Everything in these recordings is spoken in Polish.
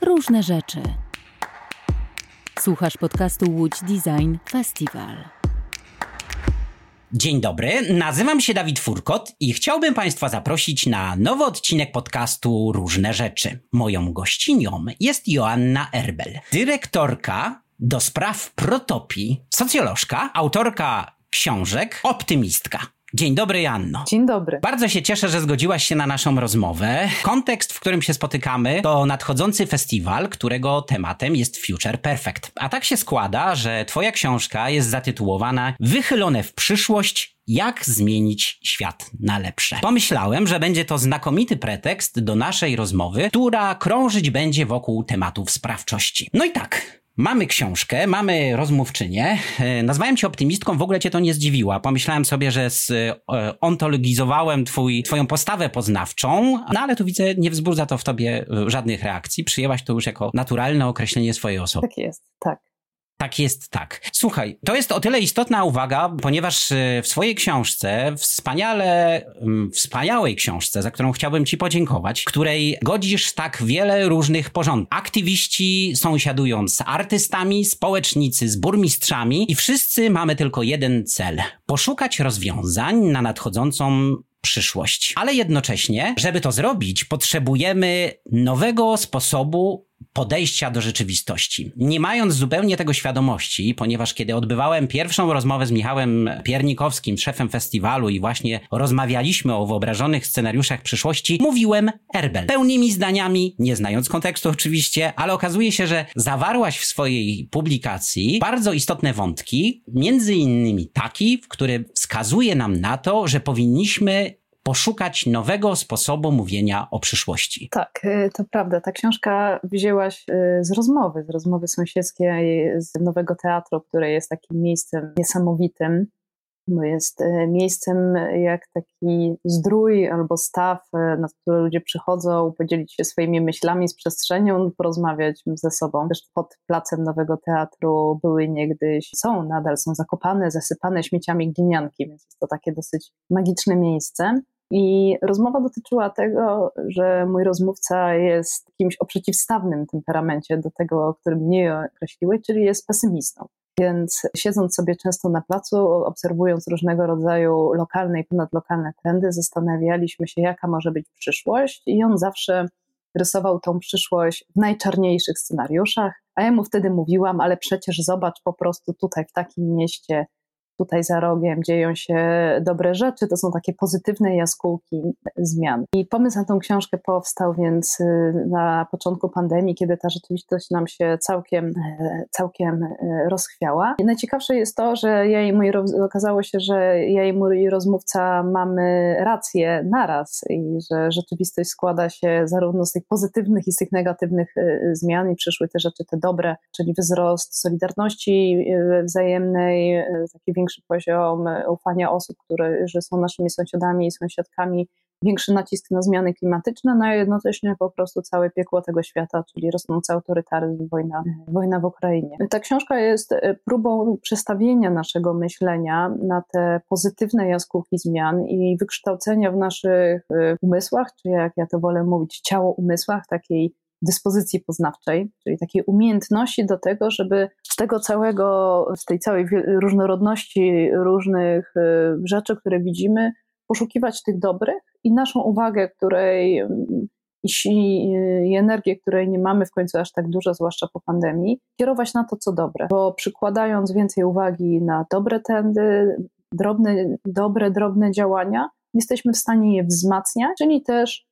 Różne rzeczy. Słuchasz podcastu Łódź Design Festival. Dzień dobry, nazywam się Dawid Furkot i chciałbym Państwa zaprosić na nowy odcinek podcastu Różne Rzeczy. Moją gościnią jest Joanna Erbel, dyrektorka do spraw protopii, socjolożka, autorka książek, optymistka. Dzień dobry, Janno. Dzień dobry. Bardzo się cieszę, że zgodziłaś się na naszą rozmowę. Kontekst, w którym się spotykamy, to nadchodzący festiwal, którego tematem jest Future Perfect. A tak się składa, że Twoja książka jest zatytułowana Wychylone w przyszłość jak zmienić świat na lepsze. Pomyślałem, że będzie to znakomity pretekst do naszej rozmowy, która krążyć będzie wokół tematów sprawczości. No i tak, Mamy książkę, mamy rozmówczynię. E, nazwałem cię optymistką, w ogóle cię to nie zdziwiła. Pomyślałem sobie, że ontologizowałem twój, twoją postawę poznawczą, no ale tu widzę, nie wzbudza to w tobie e, żadnych reakcji. Przyjęłaś to już jako naturalne określenie swojej osoby. Tak jest, tak. Tak jest, tak. Słuchaj, to jest o tyle istotna uwaga, ponieważ y, w swojej książce, wspaniale, mm, wspaniałej książce, za którą chciałbym Ci podziękować, której godzisz tak wiele różnych porządków. Aktywiści sąsiadują z artystami, społecznicy z burmistrzami i wszyscy mamy tylko jeden cel. Poszukać rozwiązań na nadchodzącą przyszłość. Ale jednocześnie, żeby to zrobić, potrzebujemy nowego sposobu podejścia do rzeczywistości. Nie mając zupełnie tego świadomości, ponieważ kiedy odbywałem pierwszą rozmowę z Michałem Piernikowskim, szefem festiwalu i właśnie rozmawialiśmy o wyobrażonych scenariuszach przyszłości, mówiłem Erbel. Pełnymi zdaniami, nie znając kontekstu oczywiście, ale okazuje się, że zawarłaś w swojej publikacji bardzo istotne wątki, między innymi taki, który wskazuje nam na to, że powinniśmy poszukać nowego sposobu mówienia o przyszłości. Tak, y, to prawda. Ta książka wzięłaś y, z rozmowy, z rozmowy sąsiedzkiej z Nowego Teatru, które jest takim miejscem niesamowitym, bo jest y, miejscem jak taki zdrój albo staw, na który ludzie przychodzą, podzielić się swoimi myślami z przestrzenią, porozmawiać ze sobą. Też pod placem Nowego Teatru były niegdyś, są nadal, są zakopane, zasypane śmieciami glinianki, więc jest to takie dosyć magiczne miejsce. I rozmowa dotyczyła tego, że mój rozmówca jest kimś o przeciwstawnym temperamencie do tego, o którym mnie określiłeś, czyli jest pesymistą. Więc siedząc sobie często na placu, obserwując różnego rodzaju lokalne i ponadlokalne trendy, zastanawialiśmy się, jaka może być przyszłość, i on zawsze rysował tą przyszłość w najczarniejszych scenariuszach. A ja mu wtedy mówiłam, ale przecież zobacz po prostu tutaj w takim mieście tutaj za rogiem dzieją się dobre rzeczy, to są takie pozytywne jaskółki zmian. I pomysł na tą książkę powstał więc y, na początku pandemii, kiedy ta rzeczywistość nam się całkiem, e, całkiem e, rozchwiała. I najciekawsze jest to, że ja i mój, okazało się, że ja i mój rozmówca mamy rację naraz i że rzeczywistość składa się zarówno z tych pozytywnych i z tych negatywnych e, zmian i przyszły te rzeczy, te dobre, czyli wzrost solidarności wzajemnej, taki większy poziom e, ufania osób, które że są naszymi sąsiadami i sąsiadkami, większy nacisk na zmiany klimatyczne, no i jednocześnie po prostu całe piekło tego świata, czyli rosnący autorytaryzm, wojna, wojna w Ukrainie. Ta książka jest e, próbą przestawienia naszego myślenia na te pozytywne jaskółki zmian i wykształcenia w naszych e, umysłach, czy jak ja to wolę mówić, ciało umysłach, takiej dyspozycji poznawczej, czyli takiej umiejętności do tego, żeby z tego całego, z tej całej różnorodności różnych y, rzeczy, które widzimy, poszukiwać tych dobrych i naszą uwagę, której mm, i, energię, której nie mamy w końcu aż tak dużo, zwłaszcza po pandemii, kierować na to, co dobre, bo przykładając więcej uwagi na dobre trendy, drobne, dobre, drobne działania, jesteśmy w stanie je wzmacniać, czyli też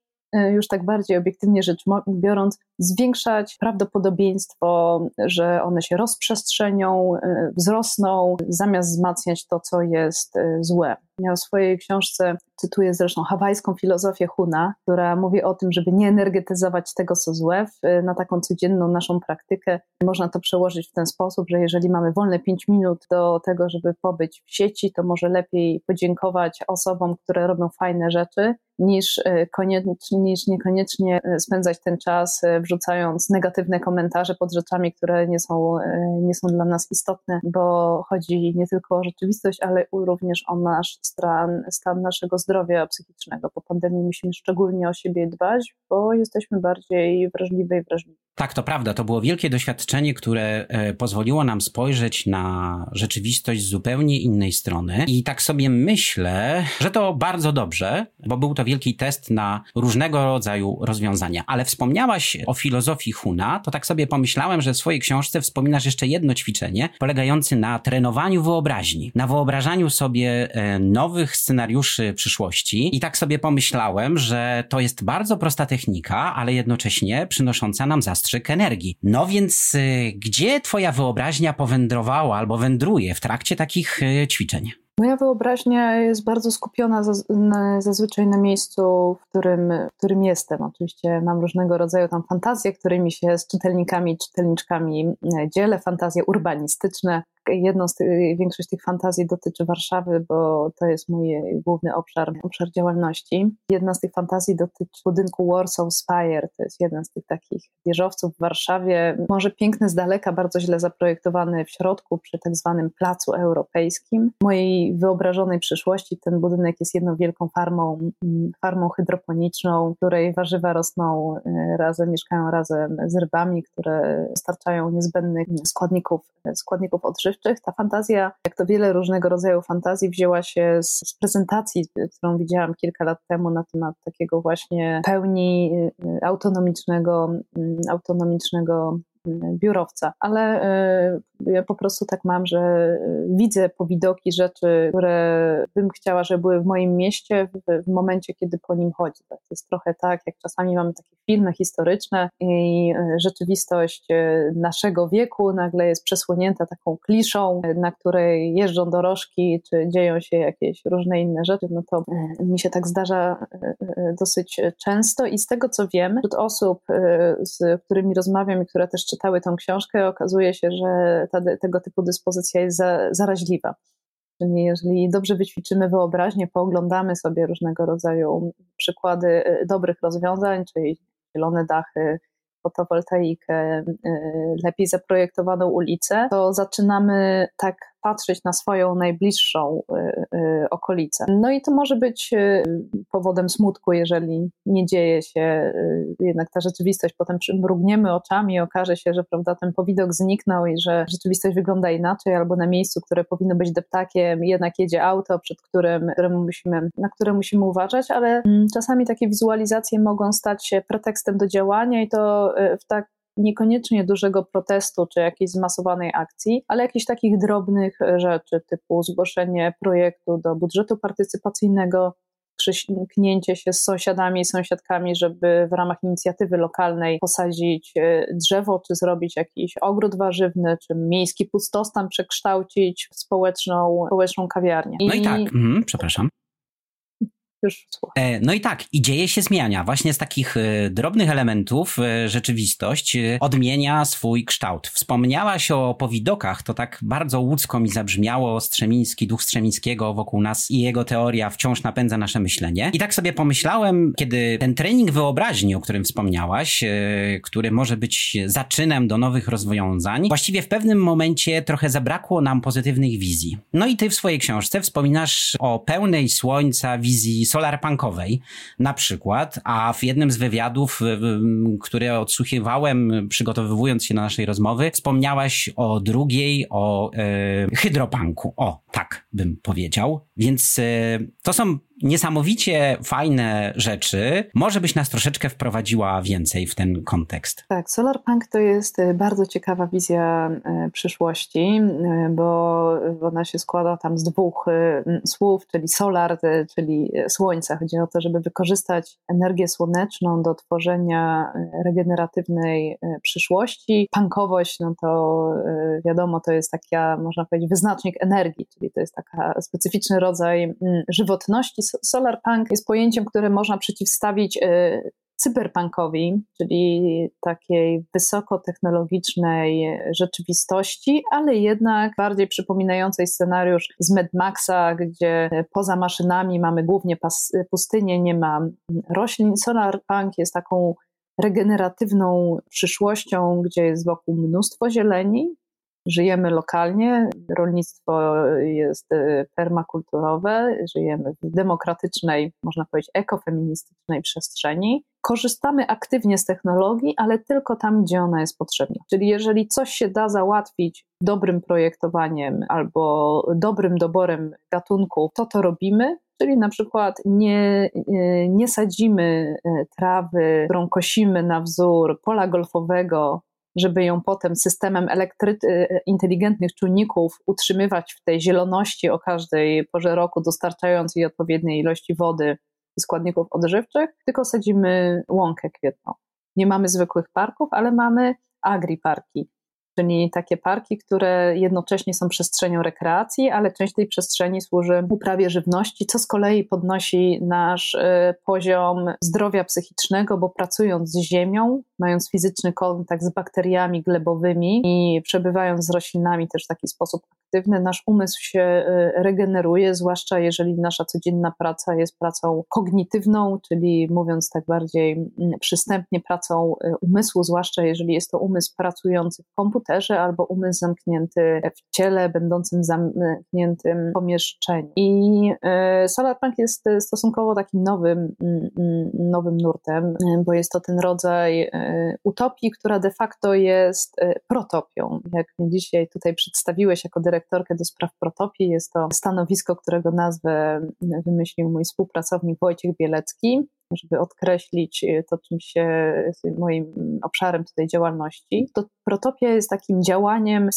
już tak bardziej obiektywnie rzecz biorąc, zwiększać prawdopodobieństwo, że one się rozprzestrzenią, e, wzrosną, zamiast wzmacniać to, co jest e, złe. Ja w swojej książce cytuję zresztą hawajską filozofię Huna, która mówi o tym, żeby nie energetyzować tego, co złe, na taką codzienną naszą praktykę. Można to przełożyć w ten sposób, że jeżeli mamy wolne 5 minut do tego, żeby pobyć w sieci, to może lepiej podziękować osobom, które robią fajne rzeczy, niż, e, koniecznie, niż niekoniecznie e, spędzać ten czas e, wrzucając negatywne komentarze pod rzeczami, które nie są, nie są dla nas istotne, bo chodzi nie tylko o rzeczywistość, ale również o nasz stan, stan naszego zdrowia psychicznego. Po pandemii musimy szczególnie o siebie dbać, bo jesteśmy bardziej wrażliwe i wrażliwi. Tak, to prawda. To było wielkie doświadczenie, które e, pozwoliło nam spojrzeć na rzeczywistość z zupełnie innej strony. I tak sobie myślę, że to bardzo dobrze, bo był to wielki test na różnego rodzaju rozwiązania. Ale wspomniałaś o filozofii Huna, to tak sobie pomyślałem, że w swojej książce wspominasz jeszcze jedno ćwiczenie polegające na trenowaniu wyobraźni, na wyobrażaniu sobie e, nowych scenariuszy przyszłości. I tak sobie pomyślałem, że to jest bardzo prosta technika, ale jednocześnie przynosząca nam zastrzeżenia zastrzyk energii. No więc y, gdzie twoja wyobraźnia powędrowała albo wędruje w trakcie takich y, ćwiczeń? Moja wyobraźnia jest bardzo skupiona zazwyczaj na miejscu, w którym, w którym jestem. Oczywiście mam różnego rodzaju tam fantazje, którymi się z czytelnikami, czytelniczkami e, dzielę, fantazje urbanistyczne, jedną z tych, większość tych fantazji dotyczy Warszawy, bo to jest mój główny obszar, obszar działalności. Jedna z tych fantazji dotyczy budynku Warsaw Spire, to jest jeden z tych takich wieżowców w Warszawie, może piękny z daleka, bardzo źle zaprojektowany w środku przy tak zwanym Placu Europejskim. W mojej wyobrażonej przyszłości ten budynek jest jedną wielką farmą, farmą hydroponiczną, w której warzywa rosną e, razem, mieszkają razem z rybami, które dostarczają niezbędnych składników, składników odżywczych ta fantazja, jak to wiele różnego rodzaju fantazji, wzięła się z, z prezentacji, którą widziałam kilka lat temu na temat takiego właśnie pełni y, autonomicznego, mm, autonomicznego biurowca, ale y, ja po prostu tak mam, że y, widzę powidoki rzeczy, które bym chciała, żeby były w moim mieście w, momencie, kiedy po nim chodzi. To jest trochę tak, jak czasami mamy takie filmy historyczne i y, rzeczywistość naszego wieku nagle jest przesłonięta taką kliszą, na której jeżdżą dorożki, czy dzieją się jakieś różne inne rzeczy, no to mi się tak zdarza dosyć często i z tego co wiem, wśród osób, z którymi rozmawiam i które też czytały tą książkę, okazuje się, że ta, tego typu dyspozycja jest za, zaraźliwa. Czyli jeżeli dobrze wyćwiczymy wyobraźnię, pooglądamy sobie różnego rodzaju przykłady y, dobrych rozwiązań, czyli zielone dachy, fotowoltaikę, y, lepiej zaprojektowaną ulicę, to zaczynamy tak patrzeć na swoją najbliższą y, y, okolicę. No i to może być y, powodem smutku, jeżeli nie dzieje się jednak ta rzeczywistość. Potem mrugniemy oczami i okaże się, że prawda, ten powidok zniknął i że rzeczywistość wygląda inaczej, albo na miejscu, które powinno być deptakiem, jednak jedzie auto, przed którym, musimy, na które musimy uważać, ale mm, czasami takie wizualizacje mogą stać się pretekstem do działania i to w tak niekoniecznie dużego protestu czy jakiejś zmasowanej akcji, ale jakichś takich drobnych e, rzeczy, typu zgłoszenie projektu do budżetu partycypacyjnego, przyknięcie się z sąsiadami i sąsiadkami, żeby w ramach inicjatywy lokalnej posadzić e, drzewo, czy zrobić jakiś ogród warzywny, czy miejski pustostan przekształcić w społeczną, społeczną kawiarnię. No i, i tak, mhm, przepraszam już e, No i tak, i dzieje się zmiania. Właśnie z takich e, drobnych elementów e, rzeczywistość odmienia swój kształt. Wspomniałaś o powidokach, to tak bardzo łódzko mi zabrzmiało Strzemiński, duch Strzemińskiego wokół nas i jego teoria wciąż napędza nasze myślenie. I tak sobie pomyślałem, kiedy ten trening wyobraźni, o którym wspomniałaś, który może być zaczynem do nowych rozwiązań, właściwie w pewnym momencie trochę zabrakło nam pozytywnych wizji. No i ty w swojej książce wspominasz o pełnej słońca wizji solarpunkowej na przykład, a w jednym z wywiadów, które odsłuchiwałem przygotowywując się na naszej rozmowy, wspomniałaś o drugiej, o e, hydropunku. O, tak bym powiedział. Więc e, to są niesamowicie fajne rzeczy. Może byś nas troszeczkę wprowadziła więcej w ten kontekst. Tak, Solarpunk to jest e, bardzo ciekawa wizja e, przyszłości, e, bo ona się składa tam z dwóch słów, czyli solar, czyli słońca. Chodzi o to, żeby wykorzystać energię słoneczną do tworzenia regeneratywnej przyszłości. Punkowość, no to wiadomo, to jest taka, można powiedzieć, wyznacznik energii, czyli to jest taka specyficzny rodzaj żywotności Solarpunk jest pojęciem, które można przeciwstawić y, cyberpunkowi, czyli takiej wysokotechnologicznej rzeczywistości, ale jednak bardziej przypominającej scenariusz z Mad Maxa, gdzie poza maszynami mamy głównie pustynię, nie ma roślin. Solarpunk jest taką regeneratywną przyszłością, gdzie jest wokół mnóstwo zieleni, żyjemy lokalnie, rolnictwo jest e, permakulturowe, żyjemy w demokratycznej, można powiedzieć, ekofeministycznej przestrzeni. Korzystamy aktywnie z technologii, ale tylko tam, gdzie ona jest potrzebna. Czyli jeżeli coś się da załatwić dobrym projektowaniem albo dobrym doborem gatunków, to to robimy, Czyli na przykład nie, e, nie sadzimy e, trawy, którą kosimy na wzór pola golfowego żeby ją potem systemem elektry- y, inteligentnych czujników utrzymywać w tej zieloności o każdej porze roku, dostarczając jej odpowiedniej ilości wody i składników odżywczych, tylko sadzimy łąkę kwietną. Nie mamy zwykłych parków, ale mamy agriparki, czyli takie parki, które jednocześnie są przestrzenią rekreacji, ale część tej przestrzeni służy uprawie żywności, co z kolei podnosi nasz y, poziom zdrowia psychicznego, bo pracując z ziemią, mając fizyczny kontakt z bakteriami glebowymi i przebywając z roślinami też w taki sposób nasz umysł się y, regeneruje, zwłaszcza jeżeli nasza codzienna praca jest pracą kognitywną, czyli mówiąc tak bardziej mm, przystępnie, pracą y, umysłu, zwłaszcza jeżeli jest to umysł pracujący w komputerze albo umysł zamknięty w ciele, będącym zamkniętym pomieszczeniu. I y, Solarpunk jest stosunkowo takim nowym, mm, mm, nowym nurtem, bo jest to ten rodzaj utopii, która de facto jest protopią. Jak mnie dzisiaj tutaj przedstawiłeś jako dyrektor dyrektorkę do spraw protopii. Jest to stanowisko, którego nazwę wymyślił mój współpracownik Wojciech Bielecki, żeby odkreślić to, czym się moim obszarem tutaj działalności. To protopia jest takim działaniem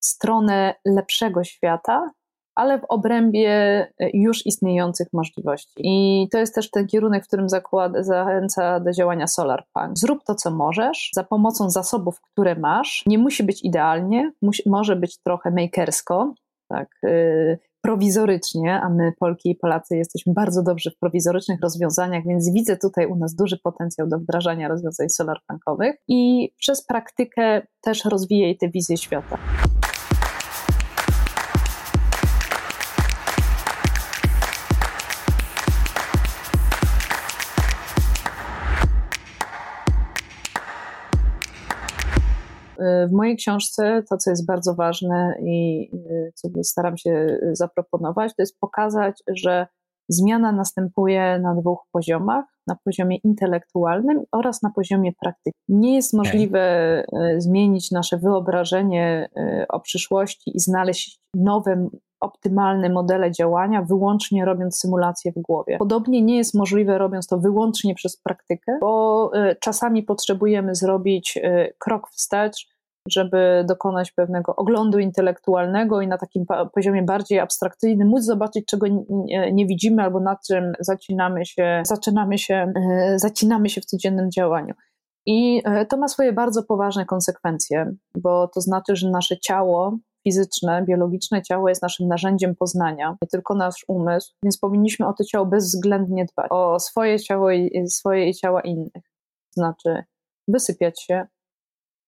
w stronę lepszego świata, ale w obrębie już istniejących możliwości. I to jest też ten kierunek, w którym zakłada, zachęca do działania SolarPunk. Zrób to, co możesz, za pomocą zasobów, które masz. Nie musi być idealnie, musi, może być trochę makersko, tak, yy, prowizorycznie, a my, Polki i Polacy, jesteśmy bardzo dobrzy w prowizorycznych rozwiązaniach, więc widzę tutaj u nas duży potencjał do wdrażania rozwiązań solarpunkowych i przez praktykę też rozwijaj tę wizję świata. W mojej książce to, co jest bardzo ważne i y, co staram się zaproponować, to jest pokazać, że zmiana następuje na dwóch poziomach: na poziomie intelektualnym oraz na poziomie praktyki. Nie jest możliwe y, zmienić nasze wyobrażenie y, o przyszłości i znaleźć nowe optymalne modele działania, wyłącznie robiąc symulacje w głowie. Podobnie nie jest możliwe robiąc to wyłącznie przez praktykę, bo czasami potrzebujemy zrobić krok wstecz, żeby dokonać pewnego oglądu intelektualnego i na takim poziomie bardziej abstrakcyjnym móc zobaczyć, czego nie, widzimy albo nad czym zaczynamy się, zaczynamy się, e, zacinamy się w codziennym działaniu. I e, to ma swoje bardzo poważne konsekwencje, bo to znaczy, że nasze ciało fizyczne, biologiczne ciało jest naszym narzędziem poznania, nie tylko nasz umysł, więc powinniśmy o to ciało bezwzględnie dbać, o swoje ciało i swoje ciała innych. Znaczy wysypiać się,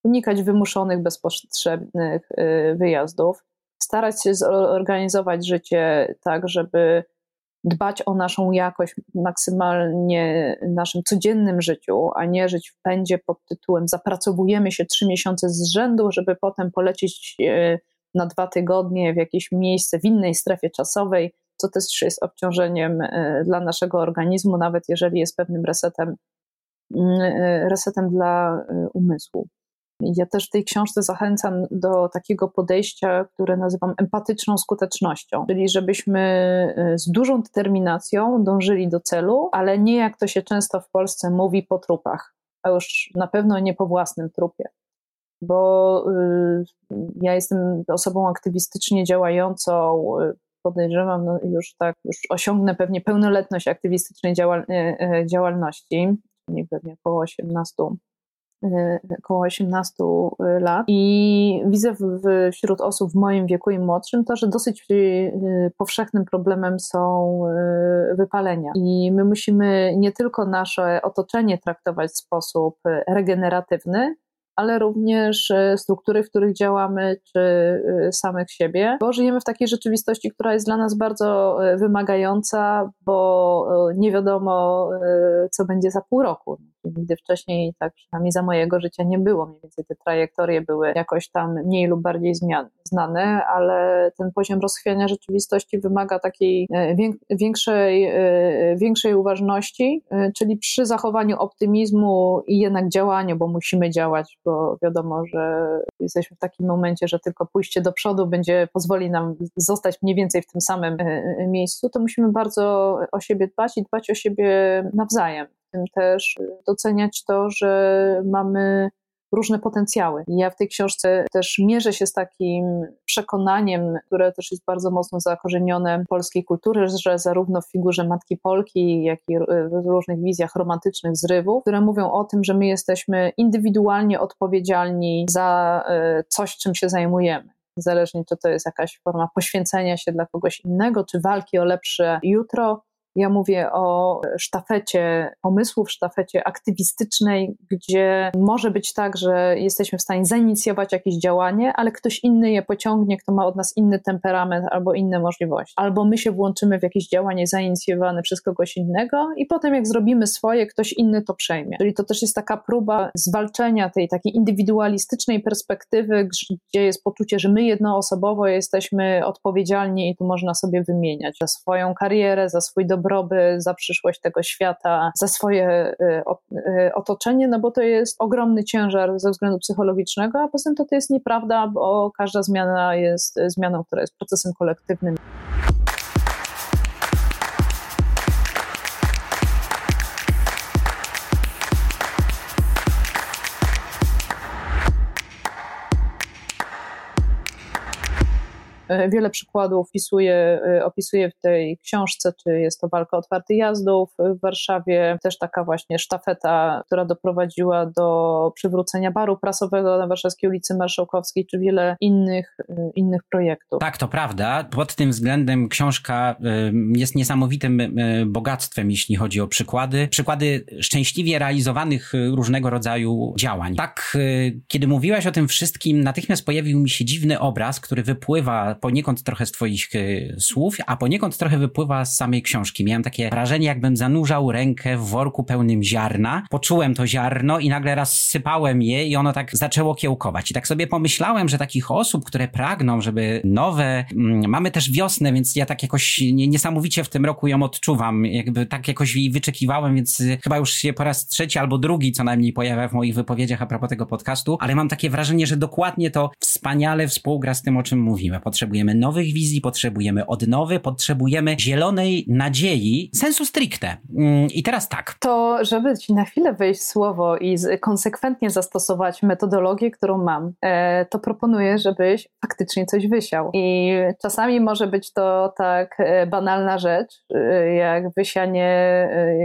unikać wymuszonych, bezpotrzebnych y, wyjazdów, starać się zorganizować życie tak, żeby dbać o naszą jakość maksymalnie w naszym codziennym życiu, a nie żyć w pędzie pod tytułem zapracowujemy się trzy miesiące z rzędu, żeby potem polecieć y, na dwa tygodnie w jakieś miejsce w innej strefie czasowej, co też jest obciążeniem y, dla naszego organizmu, nawet jeżeli jest pewnym resetem, resetem dla umysłu. Ja też w tej książce zachęcam do takiego podejścia, które nazywam empatyczną skutecznością, czyli żebyśmy y, z dużą determinacją dążyli do celu, ale nie jak to się często w Polsce mówi po trupach, a już na pewno nie po własnym trupie. Bo y, ja jestem osobą aktywistycznie działającą, y, podejrzewam, no już tak, już osiągnę pewnie pełnoletność aktywistycznej działal działalności, pewnie około 18 około 18 y, lat. I widzę wśród osób w moim wieku i młodszym to, że dosyć y, powszechnym problemem są wypalenia. I my musimy nie tylko nasze otoczenie traktować w sposób regeneratywny, ale również e, struktury, w których działamy, czy e, samych siebie, bo żyjemy w takiej rzeczywistości, która jest dla nas bardzo wymagająca, bo nie wiadomo, co będzie za pół roku. Nigdy wcześniej, tak przynajmniej za mojego życia nie było. Mniej więcej te trajektorie były jakoś tam mniej lub bardziej zmian, znane, ale ten poziom rozchwiania rzeczywistości wymaga takiej e, większej, e, większej uważności, e, czyli przy zachowaniu optymizmu i jednak działaniu, bo musimy działać, bo wiadomo, że jesteśmy w takim momencie, że tylko pójście do przodu będzie pozwoli nam zostać mniej więcej w tym samym miejscu, to musimy bardzo o siebie dbać i dbać o siebie nawzajem. Tym też doceniać to, że mamy różne potencjały. Ja w tej książce też mierzę się z takim przekonaniem, które też jest bardzo mocno zakorzenione w polskiej kultury, że zarówno w figurze Matki Polki, jak i w różnych wizjach romantycznych zrywów, które mówią o tym, że my jesteśmy indywidualnie odpowiedzialni za e, coś, czym się zajmujemy niezależnie czy to jest jakaś forma poświęcenia się dla kogoś innego, czy walki o lepsze jutro, ja mówię o sztafecie pomysłów, sztafecie aktywistycznej, gdzie może być tak, że jesteśmy w stanie zainicjować jakieś działanie, ale ktoś inny je pociągnie, kto ma od nas inny temperament albo inne możliwości. Albo my się włączymy w jakieś działanie zainicjowane przez kogoś innego i potem jak zrobimy swoje, ktoś inny to przejmie. Czyli to też jest taka próba zwalczenia tej takiej indywidualistycznej perspektywy, gdzie jest poczucie, że my jednoosobowo jesteśmy odpowiedzialni i tu można sobie wymieniać za swoją karierę, za swój dobrobyt, dobrobyt, za przyszłość tego świata, za swoje y, y, otoczenie, no bo to jest ogromny ciężar ze względu psychologicznego, a poza tym to, to jest nieprawda, bo każda zmiana jest zmianą, która jest procesem kolektywnym. Wiele przykładów opisuje, e, w tej książce, czy jest to walka otwartych jazdów w Warszawie, też taka właśnie sztafeta, która doprowadziła do przywrócenia baru prasowego na Warszawskiej ulicy Marszałkowskiej, czy wiele innych, e, innych projektów. Tak, to prawda. Pod tym względem książka jest niesamowitym bogactwem, jeśli chodzi o przykłady. Przykłady szczęśliwie realizowanych różnego rodzaju działań. Tak, kiedy mówiłaś o tym wszystkim, natychmiast pojawił mi się dziwny obraz, który wypływa poniekąd trochę z twoich e, słów, a poniekąd trochę wypływa z samej książki. Miałem takie wrażenie, jakbym zanurzał rękę w worku pełnym ziarna. Poczułem to ziarno i nagle raz sypałem je i ono tak zaczęło kiełkować. I tak sobie pomyślałem, że takich osób, które pragną, żeby nowe... Mm, mamy też wiosnę, więc ja tak jakoś niesamowicie w tym roku ją odczuwam. Jakby tak jakoś jej wyczekiwałem, więc e, chyba już się po raz trzeci albo drugi co najmniej pojawia w moich wypowiedziach a propos tego podcastu, ale mam takie wrażenie, że dokładnie to wspaniale współgra z tym, o czym mówimy. Potrzebujemy potrzebujemy nowych wizji, potrzebujemy odnowy, potrzebujemy zielonej nadziei, sensu stricte. Mm, I teraz tak. To, żeby ci na chwilę wejść słowo i konsekwentnie zastosować metodologię, którą mam, e, to proponuję, żebyś faktycznie coś wysiał. I czasami może być to tak e, banalna rzecz, e, jak wysianie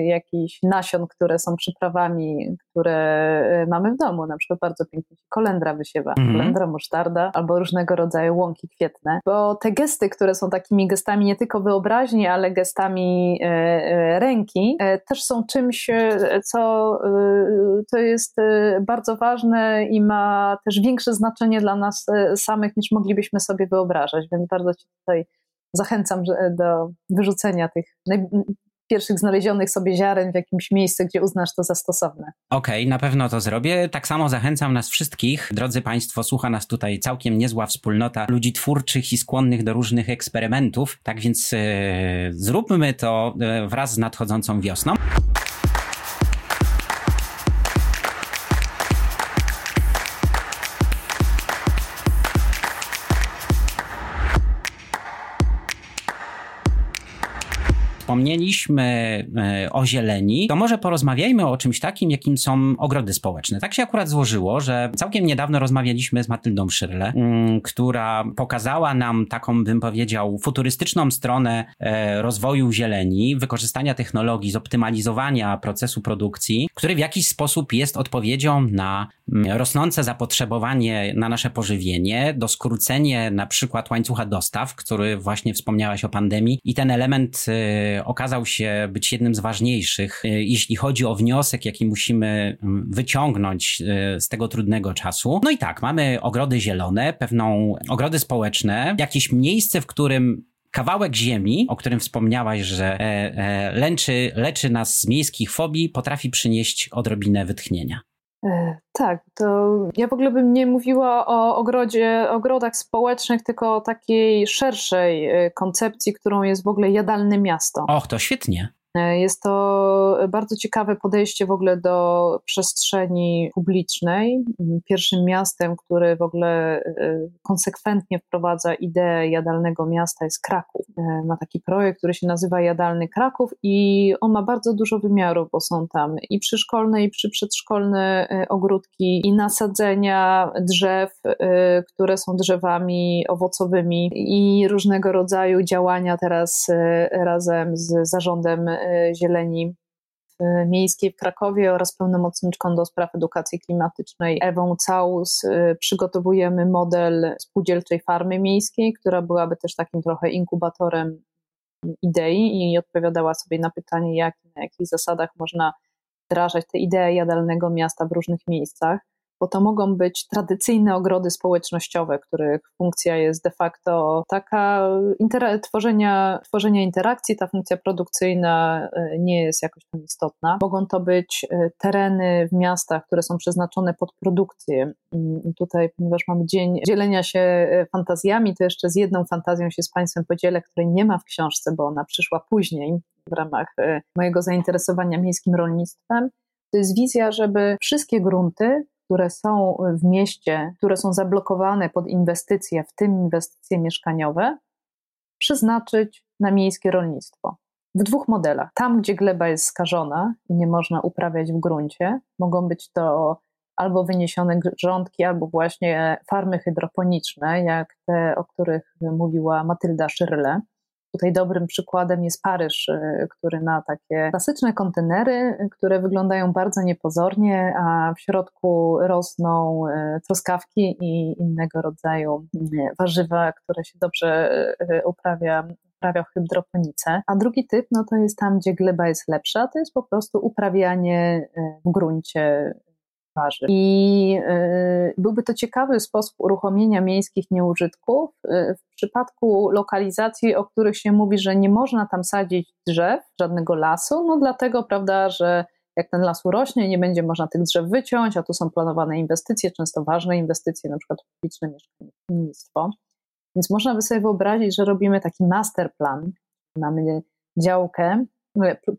jakichś nasion, które są przyprawami, które mamy w domu. Na przykład bardzo pięknie kolendra wysiewa, mm -hmm. kolendra, musztarda albo różnego rodzaju łąki kwietne bo te gesty, które są takimi gestami nie tylko wyobraźni, ale gestami e, e, ręki, e, też są czymś, co to jest bardzo ważne i ma też większe znaczenie dla nas samych niż moglibyśmy sobie wyobrażać, więc bardzo Ci tutaj zachęcam do wyrzucenia tych pierwszych znalezionych sobie ziaren w jakimś miejscu, gdzie uznasz to za stosowne. Okej, okay, na pewno to zrobię. Tak samo zachęcam nas wszystkich. Drodzy Państwo, słucha nas tutaj całkiem niezła wspólnota ludzi twórczych i skłonnych do różnych eksperymentów. Tak więc yy, zróbmy to yy, wraz z nadchodzącą wiosną. Wspomnieliśmy e, o zieleni, to może porozmawiajmy o czymś takim, jakim są ogrody społeczne. Tak się akurat złożyło, że całkiem niedawno rozmawialiśmy z Matyldą Szyrle, mm, która pokazała nam taką, bym powiedział, futurystyczną stronę e, rozwoju zieleni, wykorzystania technologii, zoptymalizowania procesu produkcji, który w jakiś sposób jest odpowiedzią na mm, rosnące zapotrzebowanie na nasze pożywienie, do skrócenie na przykład łańcucha dostaw, który właśnie wspomniałaś o pandemii i ten element e, okazał się być jednym z ważniejszych, jeśli chodzi o wniosek, jaki musimy mm, wyciągnąć z tego trudnego czasu. No i tak, mamy ogrody zielone, pewną ogrody społeczne, jakieś miejsce, w którym kawałek ziemi, o którym wspomniałaś, że e, e, leczy nas z miejskich fobii, potrafi przynieść odrobinę wytchnienia. E, tak, to ja w ogóle bym nie mówiła o ogrodzie, ogrodach społecznych, tylko o takiej szerszej e, koncepcji, którą jest w ogóle jadalne miasto. Och, to świetnie. E, jest to bardzo ciekawe podejście w ogóle do przestrzeni publicznej. Pierwszym miastem, który w ogóle e, konsekwentnie wprowadza ideę jadalnego miasta jest Kraków. E, ma taki projekt, który się nazywa Jadalny Kraków i on ma bardzo dużo wymiarów, bo są tam i przyszkolne, i przedszkolne ogródki, i nasadzenia drzew, które są drzewami owocowymi i różnego rodzaju działania teraz razem z zarządem zieleni miejskiej w Krakowie oraz pełnomocniczką do spraw edukacji klimatycznej Ewą Caus e, przygotowujemy model spółdzielczej farmy miejskiej, która byłaby też takim trochę inkubatorem idei i odpowiadała sobie na pytanie, jak, na jakich zasadach można wdrażać tę ideę jadalnego miasta w różnych miejscach bo to mogą być tradycyjne ogrody społecznościowe, których funkcja jest de facto taka tworzenia, tworzenia interakcji, ta funkcja produkcyjna e, nie jest jakoś tam istotna. Mogą to być e, tereny w miastach, które są przeznaczone pod produkcję. Mm, I tutaj, ponieważ mamy dzień dzielenia się e, fantazjami, to jeszcze z jedną fantazją się z Państwem podzielę, której nie ma w książce, bo ona przyszła później w ramach mojego zainteresowania miejskim rolnictwem. To jest wizja, żeby wszystkie grunty które są w mieście, które są zablokowane pod inwestycje, w tym inwestycje mieszkaniowe, przeznaczyć na miejskie rolnictwo. W dwóch modelach. Tam, gdzie gleba jest skażona i nie można uprawiać w gruncie, mogą być to albo wyniesione grządki, albo właśnie farmy hydroponiczne, jak te, o których mówiła Matylda Szyrle. Tutaj dobrym przykładem jest Paryż, y, który ma takie klasyczne kontenery, które wyglądają bardzo niepozornie, a w środku rosną y, truskawki i innego rodzaju y, warzywa, które się dobrze uprawia uprawia w hydroponice, a drugi typ no to jest tam, gdzie gleba jest lepsza, to jest po prostu uprawianie w gruncie warzyw. I y, byłby to ciekawy sposób uruchomienia miejskich nieużytków y, w przypadku lokalizacji, o których się mówi, że nie można tam sadzić drzew, żadnego lasu, no dlatego, prawda, że jak ten las urośnie, nie będzie można tych drzew wyciąć, a tu są planowane inwestycje, często ważne inwestycje, na przykład publiczne mieszkalnictwo. Więc można by sobie wyobrazić, że robimy taki masterplan. Mamy działkę,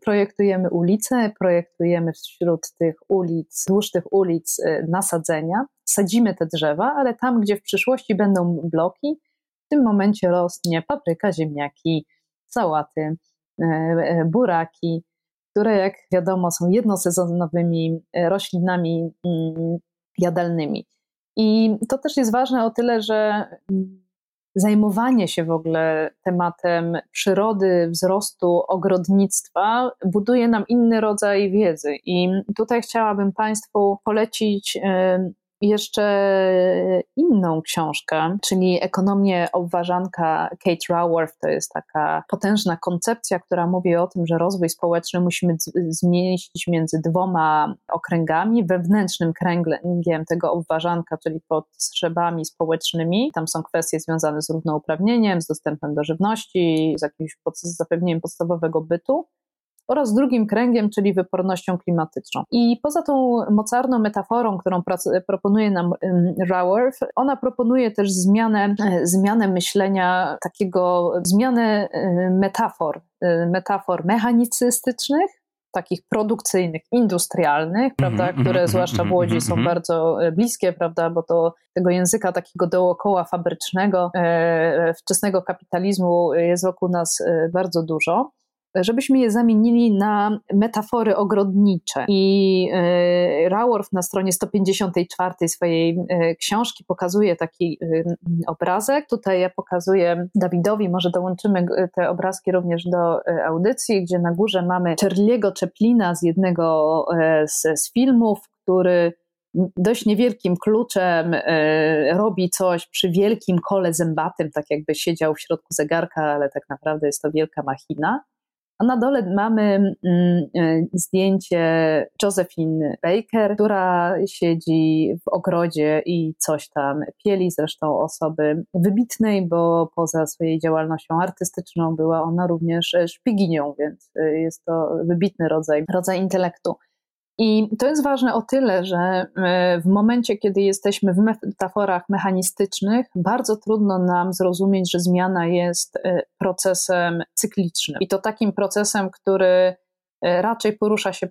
projektujemy ulice, projektujemy wśród tych ulic, wzdłuż tych ulic y, nasadzenia, sadzimy te drzewa, ale tam, gdzie w przyszłości będą bloki, w tym momencie rośnie papryka, ziemniaki, sałaty, y, buraki, które jak wiadomo są jednosezonowymi roślinami mm, jadalnymi. I to też jest ważne o tyle, że mm, zajmowanie się w ogóle tematem przyrody, wzrostu, ogrodnictwa buduje nam inny rodzaj wiedzy. I tutaj chciałabym Państwu polecić jeszcze inną książkę, czyli Ekonomię obważanka Kate Raworth. To jest taka potężna koncepcja, która mówi o tym, że rozwój społeczny musimy zmieścić między dwoma okręgami. Wewnętrznym kręgiem tego obważanka, czyli potrzebami społecznymi. Tam są kwestie związane z równouprawnieniem, z dostępem do żywności, z jakimś zapewnieniem podstawowego bytu oraz drugim kręgiem, czyli wypornością klimatyczną. I poza tą mocarną metaforą, którą proponuje nam Raworth, ona proponuje też zmianę, e, zmianę myślenia, takiego zmianę e, metafor, e, metafor mechanicystycznych, takich produkcyjnych, industrialnych, prawda, mm -hmm, które -hmm, zwłaszcza w Łodzi są mhm. bardzo bliskie, prawda, bo to tego języka takiego dookoła fabrycznego, wczesnego kapitalizmu jest wokół nas bardzo dużo żebyśmy je zamienili na metafory ogrodnicze. I e, Raworth na stronie 154 swojej e, książki pokazuje taki e, obrazek. Tutaj ja pokazuję Dawidowi, może dołączymy te obrazki również do audycji, gdzie na górze mamy Charlie'ego Chaplina z jednego z, z filmów, który dość niewielkim kluczem robi coś przy wielkim kole zębatym, tak jakby siedział w środku zegarka, ale tak naprawdę jest to wielka machina. A na dole mamy mm, e, zdjęcie Josephine Baker, która siedzi w ogrodzie i coś tam pieli, zresztą osoby wybitnej, bo poza swojej działalnością artystyczną była ona również szpiginią, więc e, jest to wybitny rodzaj, rodzaj intelektu. I to jest ważne o tyle, że e, w momencie, kiedy jesteśmy w metaforach mechanistycznych, bardzo trudno nam zrozumieć, że zmiana jest e, procesem cyklicznym. I to takim procesem, który e, raczej porusza się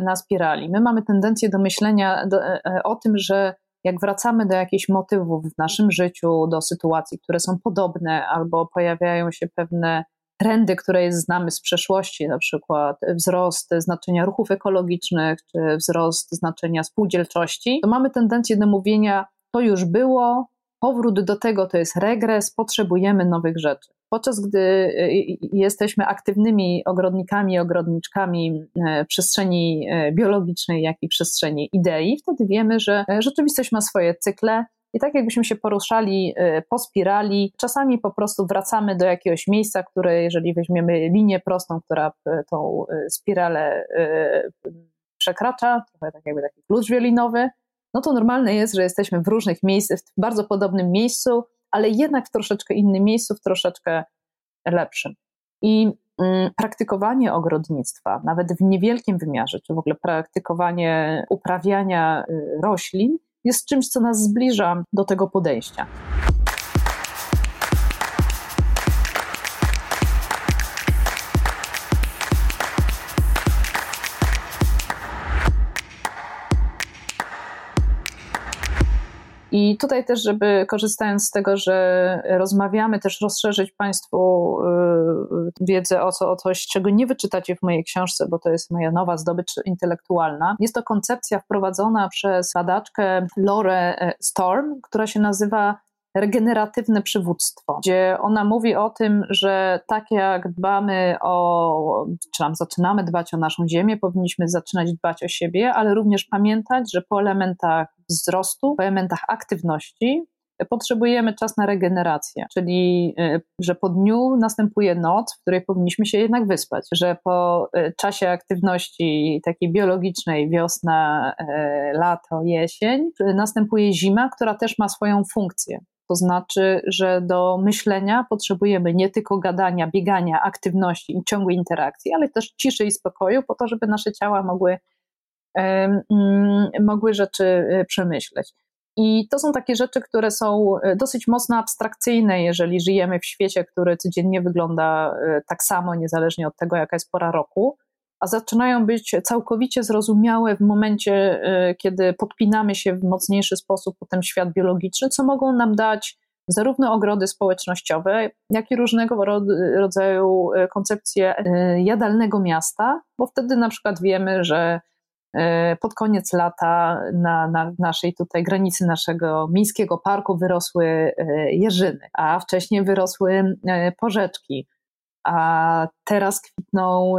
na spirali. My mamy tendencję do myślenia o tym, że jak wracamy do jakichś motywów w naszym życiu, do sytuacji, które są podobne, albo pojawiają się pewne trendy, które znamy z przeszłości, na przykład wzrost znaczenia ruchów ekologicznych, czy wzrost znaczenia spółdzielczości, to mamy tendencję do mówienia, to już było, powrót do tego to jest regres, potrzebujemy nowych rzeczy. Podczas gdy y, y, jesteśmy aktywnymi ogrodnikami, ogrodniczkami przestrzeni biologicznej, jak i przestrzeni idei, wtedy wiemy, że rzeczywistość ma swoje cykle, i tak jakbyśmy się poruszali y, po spirali, czasami po prostu wracamy do jakiegoś miejsca, które jeżeli weźmiemy linię prostą, która y, tą y, spiralę przekracza, trochę tak jakby taki klucz wiolinowy, no to normalne jest, że jesteśmy w różnych miejscach, w bardzo podobnym miejscu, ale jednak w troszeczkę innym miejscu, w troszeczkę lepszym. I mm, praktykowanie ogrodnictwa, nawet w niewielkim wymiarze, czy w ogóle praktykowanie uprawiania roślin, jest czymś, co nas zbliża do tego podejścia. I tutaj też, żeby korzystając z tego, że rozmawiamy, też rozszerzyć Państwu y, wiedzę o, co, o coś, czego nie wyczytacie w mojej książce, bo to jest moja nowa zdobycz intelektualna. Jest to koncepcja wprowadzona przez badaczkę Lore e, Storm, która się nazywa regeneratywne przywództwo, gdzie ona mówi o tym, że tak jak dbamy o, czy tam zaczynamy dbać o naszą ziemię, powinniśmy zaczynać dbać o siebie, ale również pamiętać, że po elementach wzrostu, po elementach aktywności potrzebujemy czas na regenerację, czyli y, że po dniu następuje noc, w której powinniśmy się jednak wyspać, że po y, czasie aktywności takiej biologicznej, wiosna, lato, jesień, następuje zima, która też ma swoją funkcję. To znaczy, że do myślenia potrzebujemy nie tylko gadania, biegania, aktywności i ciągłej interakcji, ale też ciszy i spokoju, po to, żeby nasze ciała mogły, mogły rzeczy e, przemyśleć. I to są takie rzeczy, które są e, dosyć mocno abstrakcyjne, jeżeli żyjemy w świecie, który codziennie wygląda e, tak samo, niezależnie od tego, jaka jest pora roku a zaczynają być całkowicie zrozumiałe w momencie, kiedy podpinamy się w mocniejszy sposób po ten świat biologiczny, co mogą nam dać zarówno ogrody społecznościowe, jak i różnego rodzaju koncepcje jadalnego miasta, bo wtedy na przykład wiemy, że pod koniec lata na, na naszej tutaj granicy naszego miejskiego parku wyrosły jeżyny, a wcześniej wyrosły porzeczki. A teraz kwitną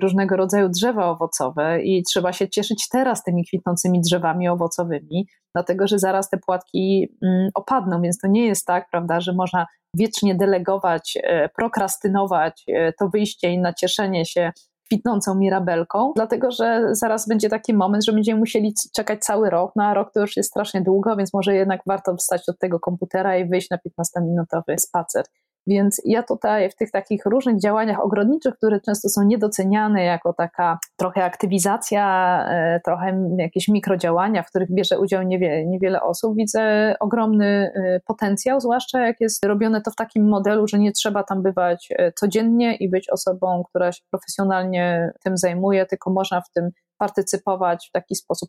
różnego rodzaju drzewa owocowe i trzeba się cieszyć teraz tymi kwitnącymi drzewami owocowymi, dlatego że zaraz te płatki mm, opadną, więc to nie jest tak, prawda, że można wiecznie delegować, prokrastynować to wyjście i nacieszenie się kwitnącą mirabelką, dlatego że zaraz będzie taki moment, że będziemy musieli czekać cały rok, no a rok to już jest strasznie długo, więc może jednak warto wstać od tego komputera i wyjść na 15-minutowy spacer. Więc ja tutaj w tych takich różnych działaniach ogrodniczych, które często są niedoceniane jako taka trochę aktywizacja, e, trochę jakieś mikrodziałania, w których bierze udział niewiele, niewiele osób, widzę ogromny e, potencjał, zwłaszcza jak jest robione to w takim modelu, że nie trzeba tam bywać e, codziennie i być osobą, która się profesjonalnie tym zajmuje, tylko można w tym partycypować w taki sposób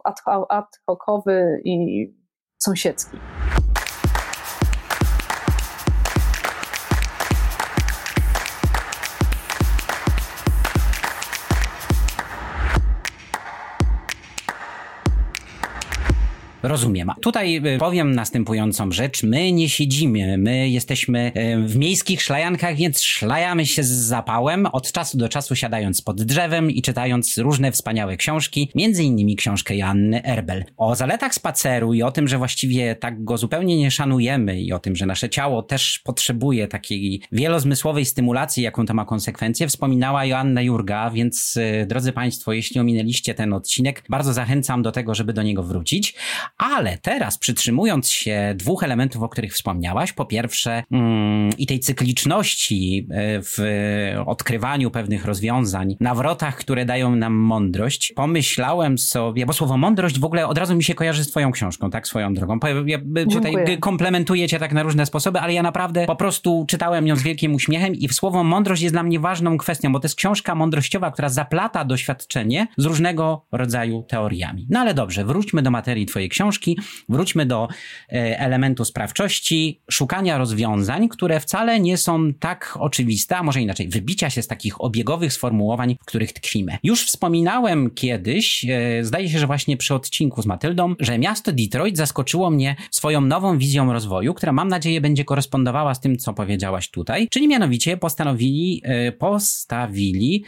ad hocowy i sąsiedzki. Rozumiem. Tutaj y, powiem następującą rzecz. My nie siedzimy, my jesteśmy y, w miejskich szlajankach, więc szlajamy się z zapałem, od czasu do czasu siadając pod drzewem i czytając różne wspaniałe książki, między innymi książkę Joanny Erbel. O zaletach spaceru i o tym, że właściwie tak go zupełnie nie szanujemy i o tym, że nasze ciało też potrzebuje takiej wielozmysłowej stymulacji, jaką to ma konsekwencje, wspominała Joanna Jurga, więc y, drodzy Państwo, jeśli ominęliście ten odcinek, bardzo zachęcam do tego, żeby do niego wrócić. Ale teraz, przytrzymując się dwóch elementów, o których wspomniałaś, po pierwsze mm, i tej cykliczności e, w odkrywaniu pewnych rozwiązań, nawrotach, które dają nam mądrość, pomyślałem sobie, bo słowo mądrość w ogóle od razu mi się kojarzy z twoją książką, tak, swoją drogą. Ja tutaj Dziękuję. komplementuję cię tak na różne sposoby, ale ja naprawdę po prostu czytałem ją z wielkim uśmiechem i słowo mądrość jest dla mnie ważną kwestią, bo to jest książka mądrościowa, która zaplata doświadczenie z różnego rodzaju teoriami. No ale dobrze, wróćmy do materii twojej książki książki, wróćmy do e, elementu sprawczości, szukania rozwiązań, które wcale nie są tak oczywiste, a może inaczej, wybicia się z takich obiegowych sformułowań, w których tkwimy. Już wspominałem kiedyś, e, zdaje się, że właśnie przy odcinku z Matyldą, że miasto Detroit zaskoczyło mnie swoją nową wizją rozwoju, która mam nadzieję będzie korespondowała z tym, co powiedziałaś tutaj, czyli mianowicie postanowili, e, postawili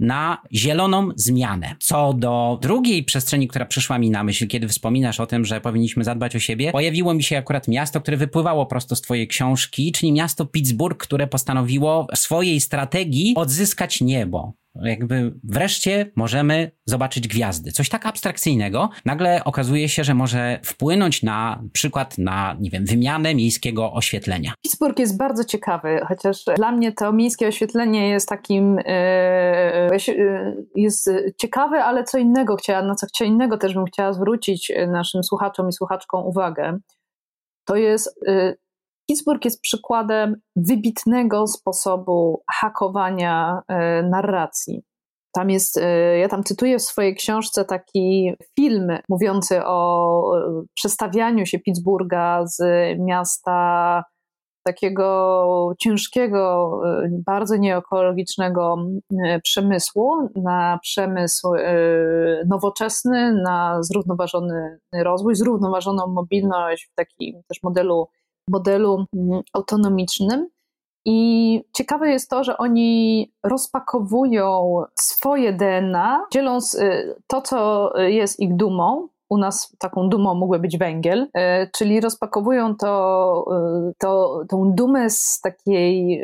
na zieloną zmianę. Co do drugiej przestrzeni, która przyszła mi na myśl, kiedy wspominasz o tym, że powinniśmy zadbać o siebie, pojawiło mi się akurat miasto, które wypływało prosto z twojej książki, czyli miasto Pittsburgh, które postanowiło w swojej strategii odzyskać niebo jakby wreszcie możemy zobaczyć gwiazdy. Coś tak abstrakcyjnego nagle okazuje się, że może wpłynąć na przykład na, nie wiem, wymianę miejskiego oświetlenia. Pittsburgh jest bardzo ciekawy, chociaż dla mnie to miejskie oświetlenie jest takim, yy, jest ciekawe, ale co innego chciała, na co co innego też bym chciała zwrócić naszym słuchaczom i słuchaczkom uwagę. To jest Pittsburgh jest przykładem wybitnego sposobu hakowania e, narracji. Tam jest, e, ja tam cytuję w swojej książce taki film mówiący o e, przestawianiu się Pittsburgha z miasta takiego ciężkiego, bardzo nieekologicznego przemysłu na przemysł nowoczesny, na zrównoważony rozwój, zrównoważoną mobilność w takim też modelu modelu mm, autonomicznym. I ciekawe jest to, że oni rozpakowują swoje DNA, dzieląc y, to, co jest ich dumą. U nas taką dumą mógłby być węgiel, y, czyli rozpakowują to, y, to, tą dumę z takiej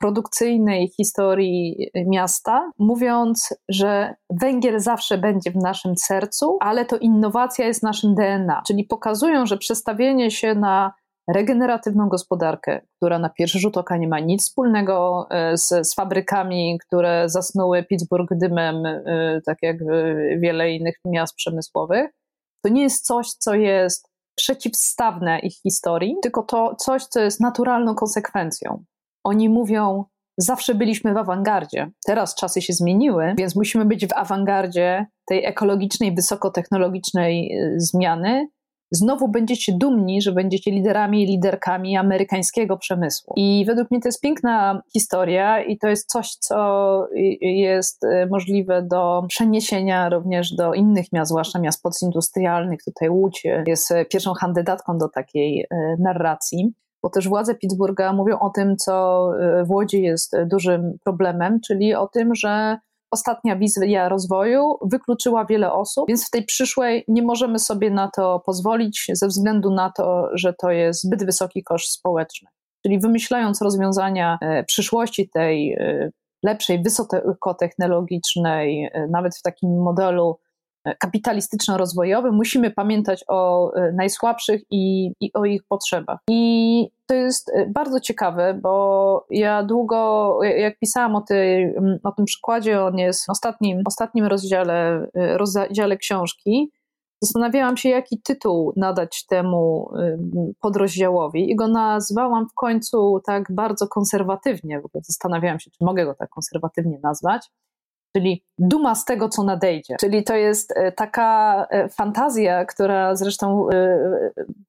produkcyjnej historii miasta, mówiąc, że węgiel zawsze będzie w naszym sercu, ale to innowacja jest naszym DNA. Czyli pokazują, że przestawienie się na regeneratywną gospodarkę, która na pierwszy rzut oka nie ma nic wspólnego e, z, z fabrykami, które zasnuły Pittsburgh dymem, e, tak jak wiele innych miast przemysłowych, to nie jest coś, co jest przeciwstawne ich historii, tylko to coś, co jest naturalną konsekwencją. Oni mówią, zawsze byliśmy w awangardzie. Teraz czasy się zmieniły, więc musimy być w awangardzie tej ekologicznej, wysokotechnologicznej e, zmiany, znowu będziecie dumni, że będziecie liderami i liderkami amerykańskiego przemysłu. I według mnie to jest piękna historia i to jest coś, co jest y, możliwe do przeniesienia również do innych miast, zwłaszcza miast postindustrialnych. Tutaj Łódź jest pierwszą kandydatką do takiej y, narracji bo też władze Pittsburgha mówią o tym, co y, w Łodzi jest dużym problemem, czyli o tym, że ostatnia wizja rozwoju wykluczyła wiele osób, więc w tej przyszłej nie możemy sobie na to pozwolić ze względu na to, że to jest zbyt wysoki koszt społeczny. Czyli wymyślając rozwiązania e, przyszłości tej e, lepszej, wysokotechnologicznej, e, nawet w takim modelu kapitalistyczno-rozwojowym, musimy pamiętać o najsłabszych i, i, o ich potrzebach. I to jest y, bardzo ciekawe, bo ja długo, jak pisałam o, tej, o tym przykładzie, on jest w ostatnim, ostatnim rozdziale, rozdziale książki, zastanawiałam się, jaki tytuł nadać temu podrozdziałowi i go nazwałam w końcu tak bardzo konserwatywnie. W ogóle zastanawiałam się, czy mogę go tak konserwatywnie nazwać czyli duma z tego, co nadejdzie. Czyli to jest e, taka e, fantazja, która zresztą e,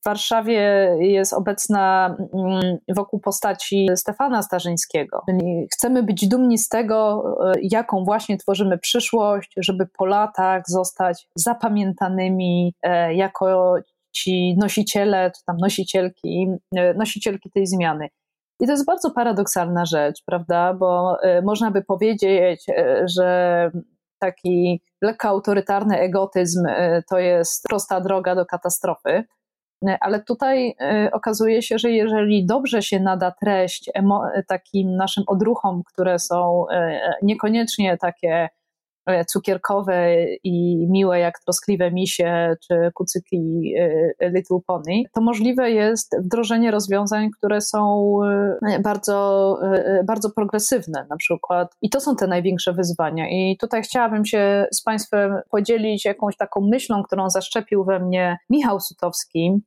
w Warszawie jest obecna mm, wokół postaci Stefana Starzyńskiego. Czyli chcemy być dumni z tego, jaką właśnie tworzymy przyszłość, żeby po latach zostać zapamiętanymi jako ci nosiciele, czy tam nosicielki, nosicielki tej zmiany. I to jest bardzo paradoksalna rzecz, prawda? Bo można by powiedzieć, że taki lekko autorytarny egotyzm to jest prosta droga do katastrofy. Ale tutaj okazuje się, że jeżeli dobrze się nada treść takim naszym odruchom, które są niekoniecznie takie cukierkowe i miłe jak troskliwe misie czy kucyki e, Little Pony, to możliwe jest wdrożenie rozwiązań, które są e, bardzo, bardzo progresywne na przykład. I to są te największe wyzwania. I tutaj chciałabym się z Państwem podzielić jakąś taką myślą, którą zaszczepił we mnie Michał Sutowski,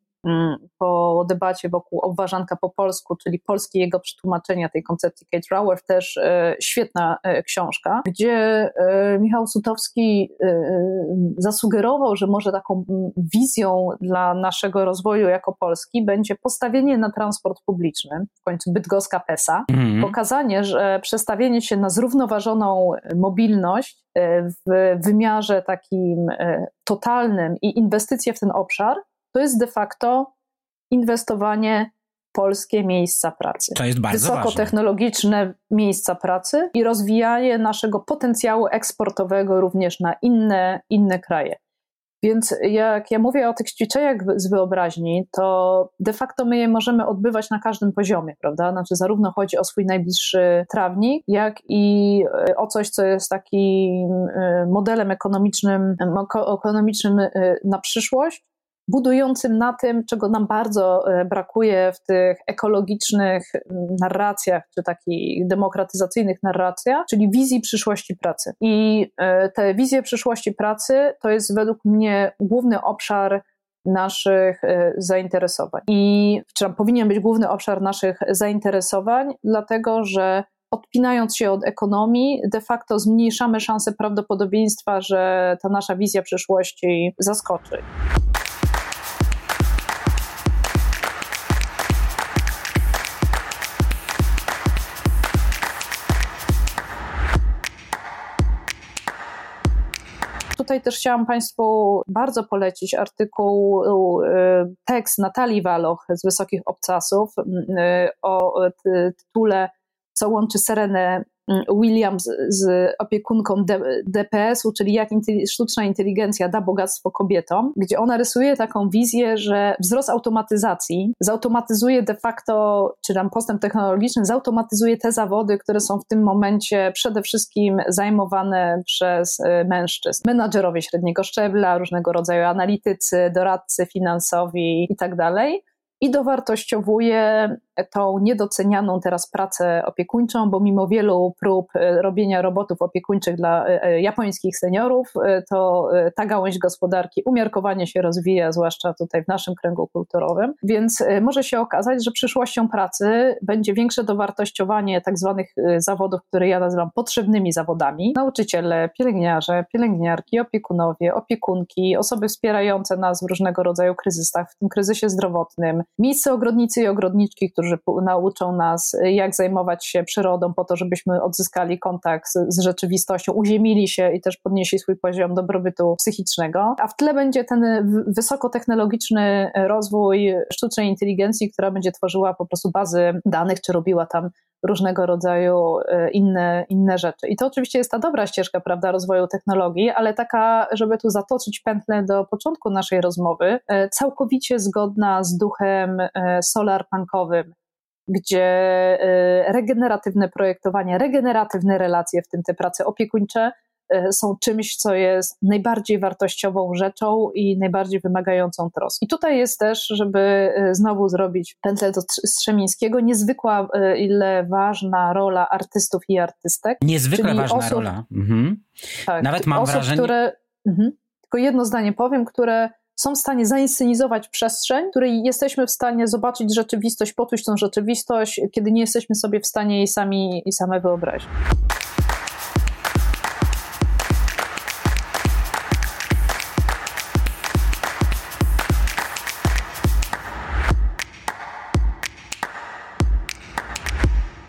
po debacie wokół obważanka po polsku, czyli polskie jego przetłumaczenia tej koncepcji Kate Raworth, też e, świetna e, książka, gdzie e, Michał Sutowski zasugerował, że może taką mm, wizją dla naszego rozwoju jako Polski będzie postawienie na transport publiczny, w końcu bydgoska PESA, mm. pokazanie, że przestawienie się na zrównoważoną mobilność w wymiarze takim totalnym i inwestycje w ten obszar to jest de facto inwestowanie w polskie miejsca pracy. To jest bardzo Wysokotechnologiczne ważne. miejsca pracy i rozwijanie naszego potencjału eksportowego również na inne, inne kraje. Więc jak ja mówię o tych ćwiczeniach z wyobraźni, to de facto my je możemy odbywać na każdym poziomie, prawda? Znaczy zarówno chodzi o swój najbliższy trawnik, jak i e, o coś, co jest takim e, modelem ekonomicznym, ekonomicznym e, na przyszłość, budującym na tym, czego nam bardzo e, brakuje w tych ekologicznych mm, narracjach, czy takich demokratyzacyjnych narracjach, czyli wizji przyszłości pracy. I e, te wizje przyszłości pracy to jest według mnie główny obszar naszych e, zainteresowań. I czy powinien być główny obszar naszych zainteresowań, dlatego że odpinając się od ekonomii, de facto zmniejszamy szanse prawdopodobieństwa, że ta nasza wizja przyszłości zaskoczy. Tutaj też chciałam Państwu bardzo polecić artykuł, y, tekst Natalii Waloch z Wysokich Obcasów y, o tytule Co łączy Serenę Williams z opiekunką DPS-u, czyli jak sztuczna inteligencja da bogactwo kobietom, gdzie ona rysuje taką wizję, że wzrost automatyzacji zautomatyzuje de facto, czy tam postęp technologiczny zautomatyzuje te zawody, które są w tym momencie przede wszystkim zajmowane przez y, mężczyzn. Menadżerowie średniego szczebla, różnego rodzaju analitycy, doradcy finansowi i tak dalej i dowartościowuje tą niedocenianą teraz pracę opiekuńczą, bo mimo wielu prób e, robienia robotów opiekuńczych dla e, e, japońskich seniorów, to ta gałąź gospodarki umiarkowanie się rozwija, zwłaszcza tutaj w naszym kręgu kulturowym. Więc może się okazać, że przyszłością pracy będzie większe dowartościowanie tak zwanych zawodów, które ja nazywam potrzebnymi zawodami. Nauczyciele, pielęgniarze, pielęgniarki, opiekunowie, opiekunki, osoby wspierające nas w różnego rodzaju kryzysach, w tym kryzysie zdrowotnym, miejsce ogrodnicy i ogrodniczki, którzy którzy nauczą nas, jak zajmować się przyrodą, po to, żebyśmy odzyskali kontakt z, rzeczywistością, uziemili się i też podnieśli swój poziom dobrobytu psychicznego. A w tle będzie ten wysokotechnologiczny rozwój sztucznej inteligencji, która będzie tworzyła po prostu bazy danych, czy robiła tam różnego rodzaju e, inne, inne rzeczy. I to oczywiście jest ta dobra ścieżka, prawda, rozwoju technologii, ale taka, żeby tu zatoczyć pętlę do początku naszej rozmowy, całkowicie zgodna z duchem solarpunkowym, gdzie regeneratywne projektowanie, regeneratywne relacje, w tym te prace opiekuńcze, E, są czymś, co jest najbardziej wartościową rzeczą i najbardziej wymagającą troski. I tutaj jest też, żeby e, znowu zrobić pętlę do Strzemińskiego, niezwykła e, ile ważna rola artystów i artystek. Niezwykle ważna osób, rola. Mhm. Tak, Nawet mam osób, wrażenie... Które, mhm, tylko jedno zdanie powiem, które są w stanie zainscenizować przestrzeń, której jesteśmy w stanie zobaczyć rzeczywistość, poczuć tą rzeczywistość, kiedy nie jesteśmy sobie w stanie jej sami i same wyobrazić.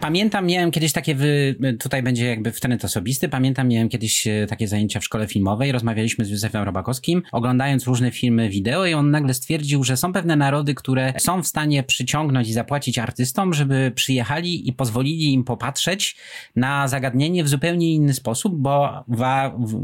Pamiętam, miałem kiedyś takie, wy... tutaj będzie jakby w trend osobisty, pamiętam, miałem kiedyś e, takie zajęcia w szkole filmowej, rozmawialiśmy z Józefem Robakowskim, oglądając różne filmy wideo i on nagle stwierdził, że są pewne narody, które są w stanie przyciągnąć i zapłacić artystom, żeby przyjechali i pozwolili im popatrzeć na zagadnienie w zupełnie inny sposób, bo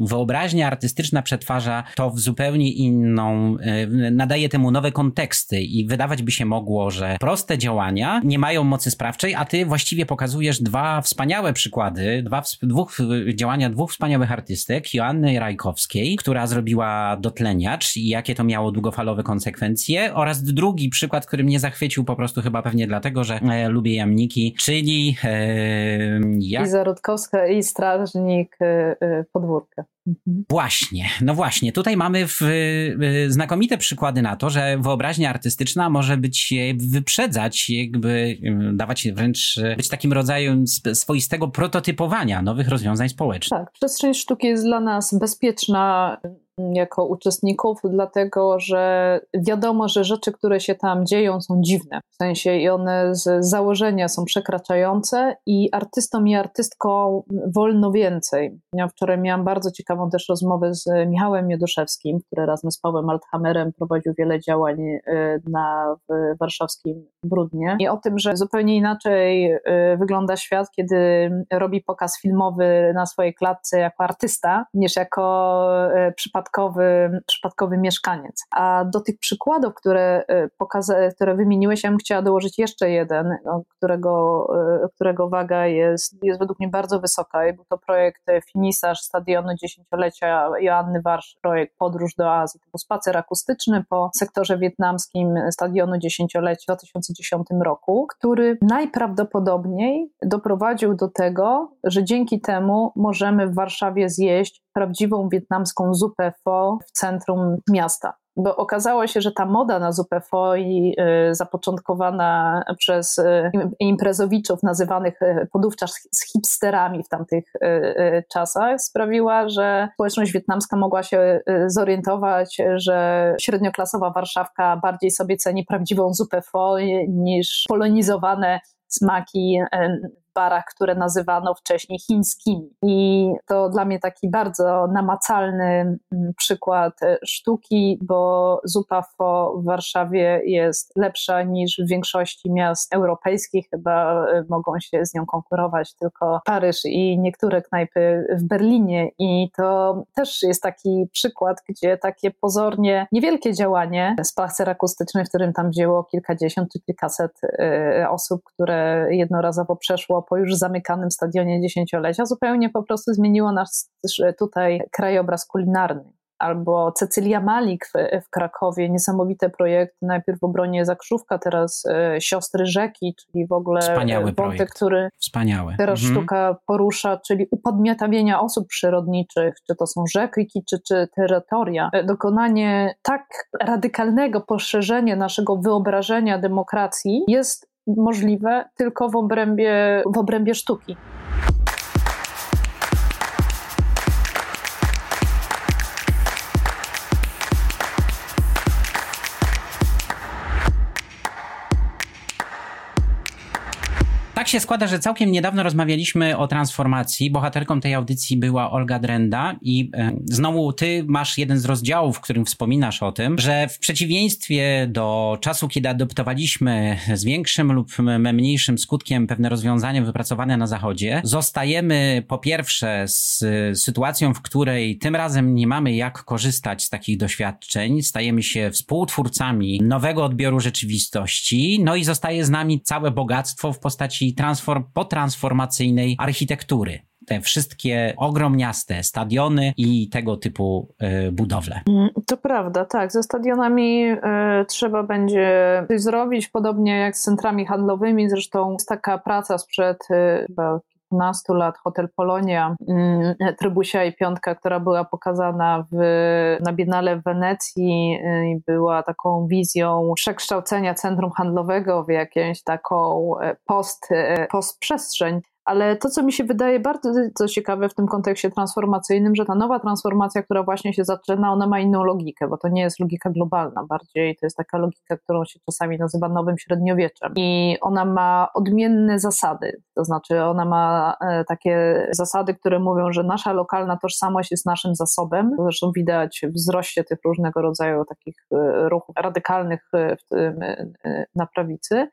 wyobraźnia artystyczna przetwarza to w zupełnie inną, e, nadaje temu nowe konteksty i wydawać by się mogło, że proste działania nie mają mocy sprawczej, a ty właściwie pokazujesz dwa wspaniałe przykłady, dwa, dwóch, działania dwóch wspaniałych artystek, Joanny Rajkowskiej, która zrobiła dotleniacz i jakie to miało długofalowe konsekwencje oraz drugi przykład, który mnie zachwycił po prostu chyba pewnie dlatego, że e, lubię jamniki, czyli e, jak... Iza Rutkowska i strażnik e, e podwórka. Mhm. Właśnie, no właśnie. Tutaj mamy w, y, znakomite przykłady na to, że wyobraźnia artystyczna może być, wyprzedzać, jakby y, dawać wręcz, być takim rodzajem swoistego prototypowania nowych rozwiązań społecznych. Tak, przestrzeń sztuki jest dla nas bezpieczna, jako uczestników, dlatego że wiadomo, że rzeczy, które się tam dzieją, są dziwne. W sensie i one z założenia są przekraczające, i artystom i artystkom wolno więcej. Ja wczoraj miałam bardzo ciekawą też rozmowę z Michałem Mioduszewskim, który razem z Pawłem Althamerem prowadził wiele działań y, na warszawskim Brudnie. I o tym, że zupełnie inaczej y, wygląda świat, kiedy robi pokaz filmowy na swojej klatce jako artysta, niż jako y, przypadkowy przypadkowy, przypadkowy mieszkaniec. A do tych przykładów, które, e, pokaza- które wymieniłeś, ja bym chciała dołożyć jeszcze jeden, no, którego, e, którego waga jest, jest według mnie bardzo wysoka. I był to projekt finisarz stadionu dziesięciolecia Joanny Warsz, projekt Podróż do Azji. To był spacer akustyczny po sektorze wietnamskim stadionu dziesięciolecia w 2010 roku, który najprawdopodobniej doprowadził do tego, że dzięki temu możemy w Warszawie zjeść prawdziwą wietnamską zupę pho w centrum miasta. Bo okazało się, że ta moda na zupę pho i y, zapoczątkowana przez y, imprezowiczów nazywanych y, podówczas z hipsterami w tamtych czasach sprawiła, że społeczność wietnamska mogła się zorientować, że średnioklasowa Warszawka bardziej sobie ceni prawdziwą zupę pho niż polonizowane smaki barach, które nazywano wcześniej chińskimi. I to dla mnie taki bardzo namacalny mm, przykład e, sztuki, bo zupa pho w Warszawie jest lepsza niż w większości miast europejskich. Chyba e, mogą się z nią konkurować tylko Paryż i niektóre knajpy w Berlinie. I to też jest taki przykład, gdzie takie pozornie niewielkie działanie, spacer akustyczny, w którym tam wzięło kilkadziesiąt czy kilkaset e, osób, które jednorazowo przeszło po już zamykanym stadionie dziesięciolecia, zupełnie po prostu zmieniło nasz tutaj krajobraz kulinarny albo Cecylia Malik w, w, Krakowie, niesamowite projekt, najpierw w obronie Zakrzówka, teraz e, Siostry Rzeki, czyli w ogóle Wspaniały wątek, projekt. który Wspaniały. teraz mhm. sztuka porusza, czyli upodmiotawienia osób przyrodniczych, czy to są rzeki, czy, czy terytoria. E, dokonanie tak radykalnego poszerzenia naszego wyobrażenia demokracji jest możliwe tylko w obrębie, w obrębie sztuki. Tak się składa, że całkiem niedawno rozmawialiśmy o transformacji. Bohaterką tej audycji była Olga Drenda i e, znowu ty masz jeden z rozdziałów, w którym wspominasz o tym, że w przeciwieństwie do czasu, kiedy adoptowaliśmy z większym lub mniejszym skutkiem pewne rozwiązania wypracowane na Zachodzie, zostajemy po pierwsze z sytuacją, w której tym razem nie mamy jak korzystać z takich doświadczeń, stajemy się współtwórcami nowego odbioru rzeczywistości, no i zostaje z nami całe bogactwo w postaci transform, potransformacyjnej architektury te wszystkie ogromniaste stadiony i tego typu y, budowle. Mm, to prawda, tak. Ze stadionami y, trzeba będzie coś zrobić, podobnie jak z centrami handlowymi. Zresztą jest taka praca sprzed y, kilkunastu lat, Hotel Polonia, mm, Trybusia i Piątka, która była pokazana w, na Biennale w Wenecji y, i była taką wizją przekształcenia centrum handlowego w jakąś taką e, post, e, postprzestrzeń Ale to, co mi się wydaje bardzo ciekawe w tym kontekście transformacyjnym, że ta nowa transformacja, która właśnie się zaczyna, ona ma inną logikę, bo to nie jest logika globalna, bardziej to jest taka logika, którą się czasami nazywa nowym średniowieczem. I ona ma odmienne zasady, to znaczy ona ma e, takie zasady, które mówią, że nasza lokalna tożsamość jest naszym zasobem. Zresztą widać w wzroście tych różnego rodzaju takich e, ruchów radykalnych e, na prawicy.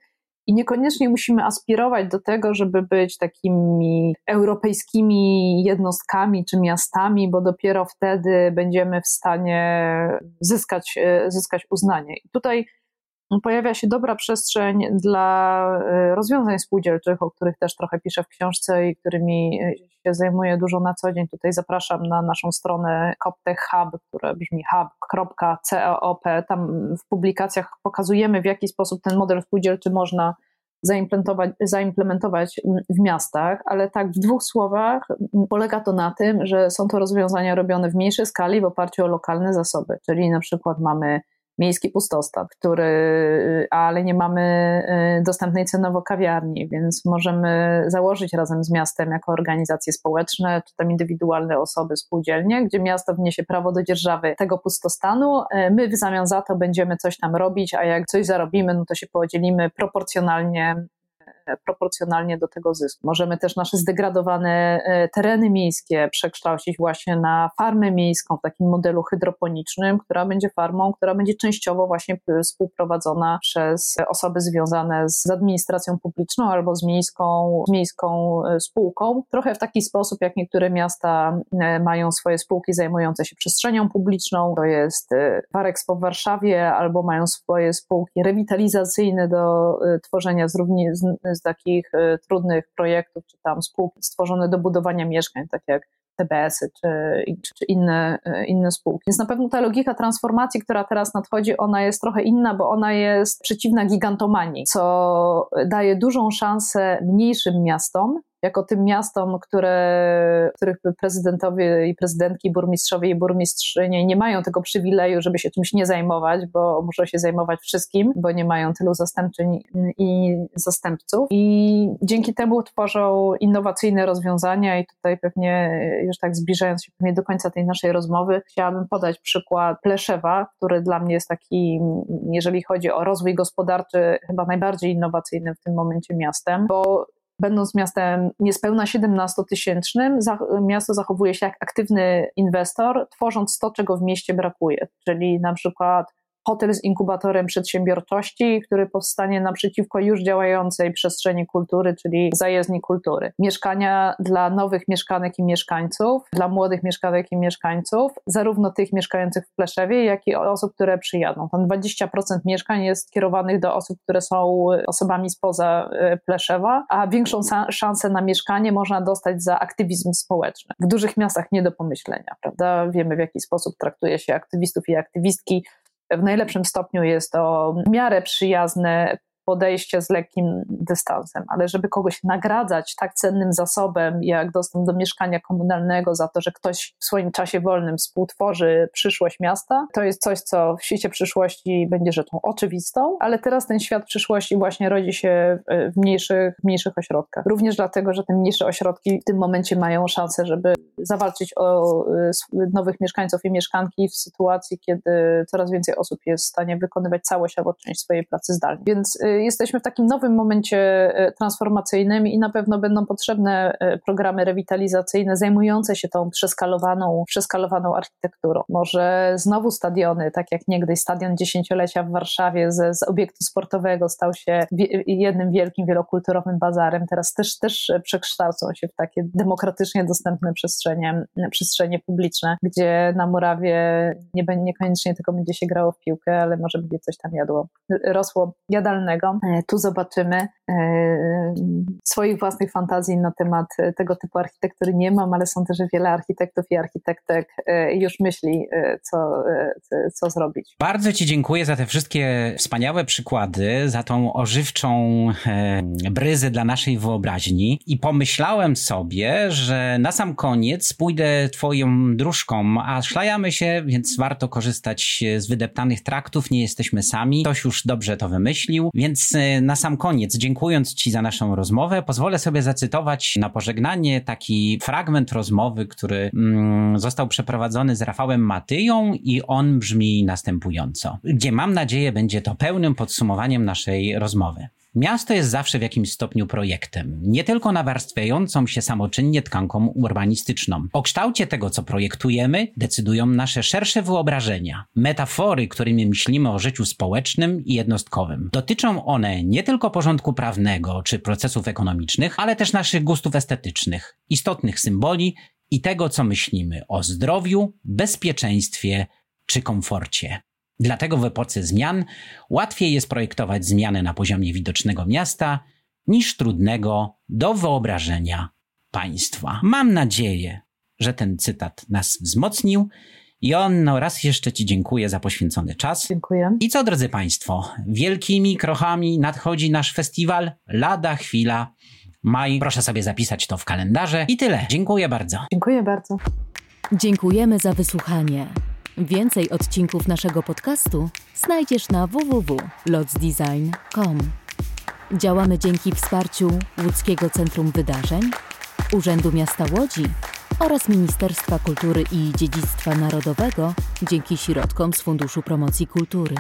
I niekoniecznie musimy aspirować do tego, żeby być takimi europejskimi jednostkami czy miastami, bo dopiero wtedy będziemy w stanie zyskać, zyskać uznanie. I tutaj pojawia się dobra przestrzeń dla e, rozwiązań spółdzielczych, o których też trochę piszę w książce i którymi e, się zajmuję dużo na co dzień. Tutaj zapraszam na naszą stronę CopTech Hub, która brzmi hub.coop. Tam w publikacjach pokazujemy, w jaki sposób ten model spółdzielczy można zaimplementować, zaimplementować w miastach, ale tak w dwóch słowach polega to na tym, że są to rozwiązania robione w mniejszej skali w oparciu o lokalne zasoby, czyli na przykład mamy miejski pustostan, który, ale nie mamy y, dostępnej cenowo kawiarni, więc możemy założyć razem z miastem jako organizacje społeczne, czy tam indywidualne osoby spółdzielnie, gdzie miasto wniesie prawo do dzierżawy tego pustostanu. Y, my w zamian za to będziemy coś tam robić, a jak coś zarobimy, no to się podzielimy proporcjonalnie proporcjonalnie do tego zysku. Możemy też nasze zdegradowane e, tereny miejskie przekształcić właśnie na farmę miejską w takim modelu hydroponicznym, która będzie farmą, która będzie częściowo właśnie współprowadzona przez osoby związane z administracją publiczną albo z miejską, z miejską e, spółką. Trochę w taki sposób, jak niektóre miasta e, mają swoje spółki zajmujące się przestrzenią publiczną, to jest Warexpo w Warszawie, albo mają swoje spółki rewitalizacyjne do tworzenia z, równi, z, takich y, trudnych projektów, czy tam spółki stworzone do budowania mieszkań, tak jak TBS-y czy, czy inne, y, inne spółki. Więc na pewno ta logika transformacji, która teraz nadchodzi, ona jest trochę inna, bo ona jest przeciwna gigantomanii, co daje dużą szansę mniejszym miastom, jako tym miastom, które, których prezydentowie i prezydentki, burmistrzowie i burmistrzynie nie mają tego przywileju, żeby się czymś nie zajmować, bo muszą się zajmować wszystkim, bo nie mają tylu zastępczyń i zastępców. I dzięki temu tworzą innowacyjne rozwiązania i tutaj pewnie już tak zbliżając się pewnie do końca tej naszej rozmowy, chciałabym podać przykład Pleszewa, który dla mnie jest taki, jeżeli chodzi o rozwój gospodarczy, chyba najbardziej innowacyjnym w tym momencie miastem, bo będąc miastem niespełna 17-tysięcznym, miasto zachowuje się jak aktywny inwestor, tworząc to, czego w mieście brakuje. Czyli na przykład hotel z inkubatorem przedsiębiorczości, który powstanie naprzeciwko już działającej przestrzeni kultury, czyli zajezdni kultury. Mieszkania dla nowych mieszkanek i mieszkańców, dla młodych mieszkanek i mieszkańców, zarówno tych mieszkających w Pleszewie, jak i osób, które przyjadą. Tam 20% mieszkań jest kierowanych do osób, które są osobami spoza e, Pleszewa, a większą szansę na mieszkanie można dostać za aktywizm społeczny. W dużych miastach nie do pomyślenia, prawda? Wiemy, w jaki sposób traktuje się aktywistów i aktywistki w najlepszym stopniu jest to w miarę przyjazne podejście z lekkim dystansem, ale żeby kogoś nagradzać tak cennym zasobem, jak dostęp do mieszkania komunalnego za to, że ktoś w swoim czasie wolnym współtworzy przyszłość miasta, to jest coś, co w świecie przyszłości będzie rzeczą oczywistą, ale teraz ten świat przyszłości właśnie rodzi się w mniejszych, mniejszych ośrodkach. Również dlatego, że te mniejsze ośrodki w tym momencie mają szansę, żeby zawalczyć o y, nowych mieszkańców i mieszkanki w sytuacji, kiedy coraz więcej osób jest w stanie wykonywać całość albo część swojej pracy zdalnie. Więc y, jesteśmy w takim nowym momencie e, transformacyjnym i na pewno będą potrzebne e, programy rewitalizacyjne zajmujące się tą przeskalowaną, przeskalowaną architekturą. Może znowu stadiony, tak jak niegdyś stadion dziesięciolecia w Warszawie z, z obiektu sportowego stał się jednym wielkim wielokulturowym bazarem. Teraz też, też przekształcą się w takie demokratycznie dostępne przestrzenie, przestrzenie publiczne, gdzie na murawie nie, niekoniecznie tylko będzie się grało w piłkę, ale może będzie coś tam jadło, rosło jadalnego. E, tu zobaczymy. E, swoich własnych fantazji na temat tego typu architektury nie mam, ale sądzę, że wiele architektów i architektek e, już myśli, co, co zrobić. Bardzo Ci dziękuję za te wszystkie wspaniałe przykłady, za tą ożywczą bryzę dla naszej wyobraźni i pomyślałem sobie, że na sam koniec pójdę Twoją dróżką, a szlajamy się, więc warto korzystać z wydeptanych traktów, nie jesteśmy sami, ktoś już dobrze to wymyślił, więc Więc y, na sam koniec, dziękując Ci za naszą rozmowę, pozwolę sobie zacytować na pożegnanie taki fragment rozmowy, który mm, został przeprowadzony z Rafałem Matyją i on brzmi następująco, gdzie mam nadzieję będzie to pełnym podsumowaniem naszej rozmowy. Miasto jest zawsze w jakimś stopniu projektem, nie tylko nawarstwiającą się samoczynnie tkanką urbanistyczną. O kształcie tego, co projektujemy, decydują nasze szersze wyobrażenia, metafory, którymi myślimy o życiu społecznym i jednostkowym. Dotyczą one nie tylko porządku prawnego czy procesów ekonomicznych, ale też naszych gustów estetycznych, istotnych symboli i tego, co myślimy o zdrowiu, bezpieczeństwie czy komforcie. Dlatego w epoce zmian łatwiej jest projektować zmiany na poziomie widocznego miasta niż trudnego do wyobrażenia państwa. Mam nadzieję, że ten cytat nas wzmocnił. I on no, raz jeszcze Ci dziękuję za poświęcony czas. Dziękuję. I co, drodzy Państwo, wielkimi krochami nadchodzi nasz festiwal. Lada chwila. Maj, proszę sobie zapisać to w kalendarze. I tyle. Dziękuję bardzo. Dziękuję bardzo. Dziękujemy za wysłuchanie. Więcej odcinków naszego podcastu znajdziesz na www.lotsdesign.com. Działamy dzięki wsparciu Łódzkiego Centrum Wydarzeń, Urzędu Miasta Łodzi oraz Ministerstwa Kultury i Dziedzictwa Narodowego dzięki środkom z Funduszu Promocji Kultury.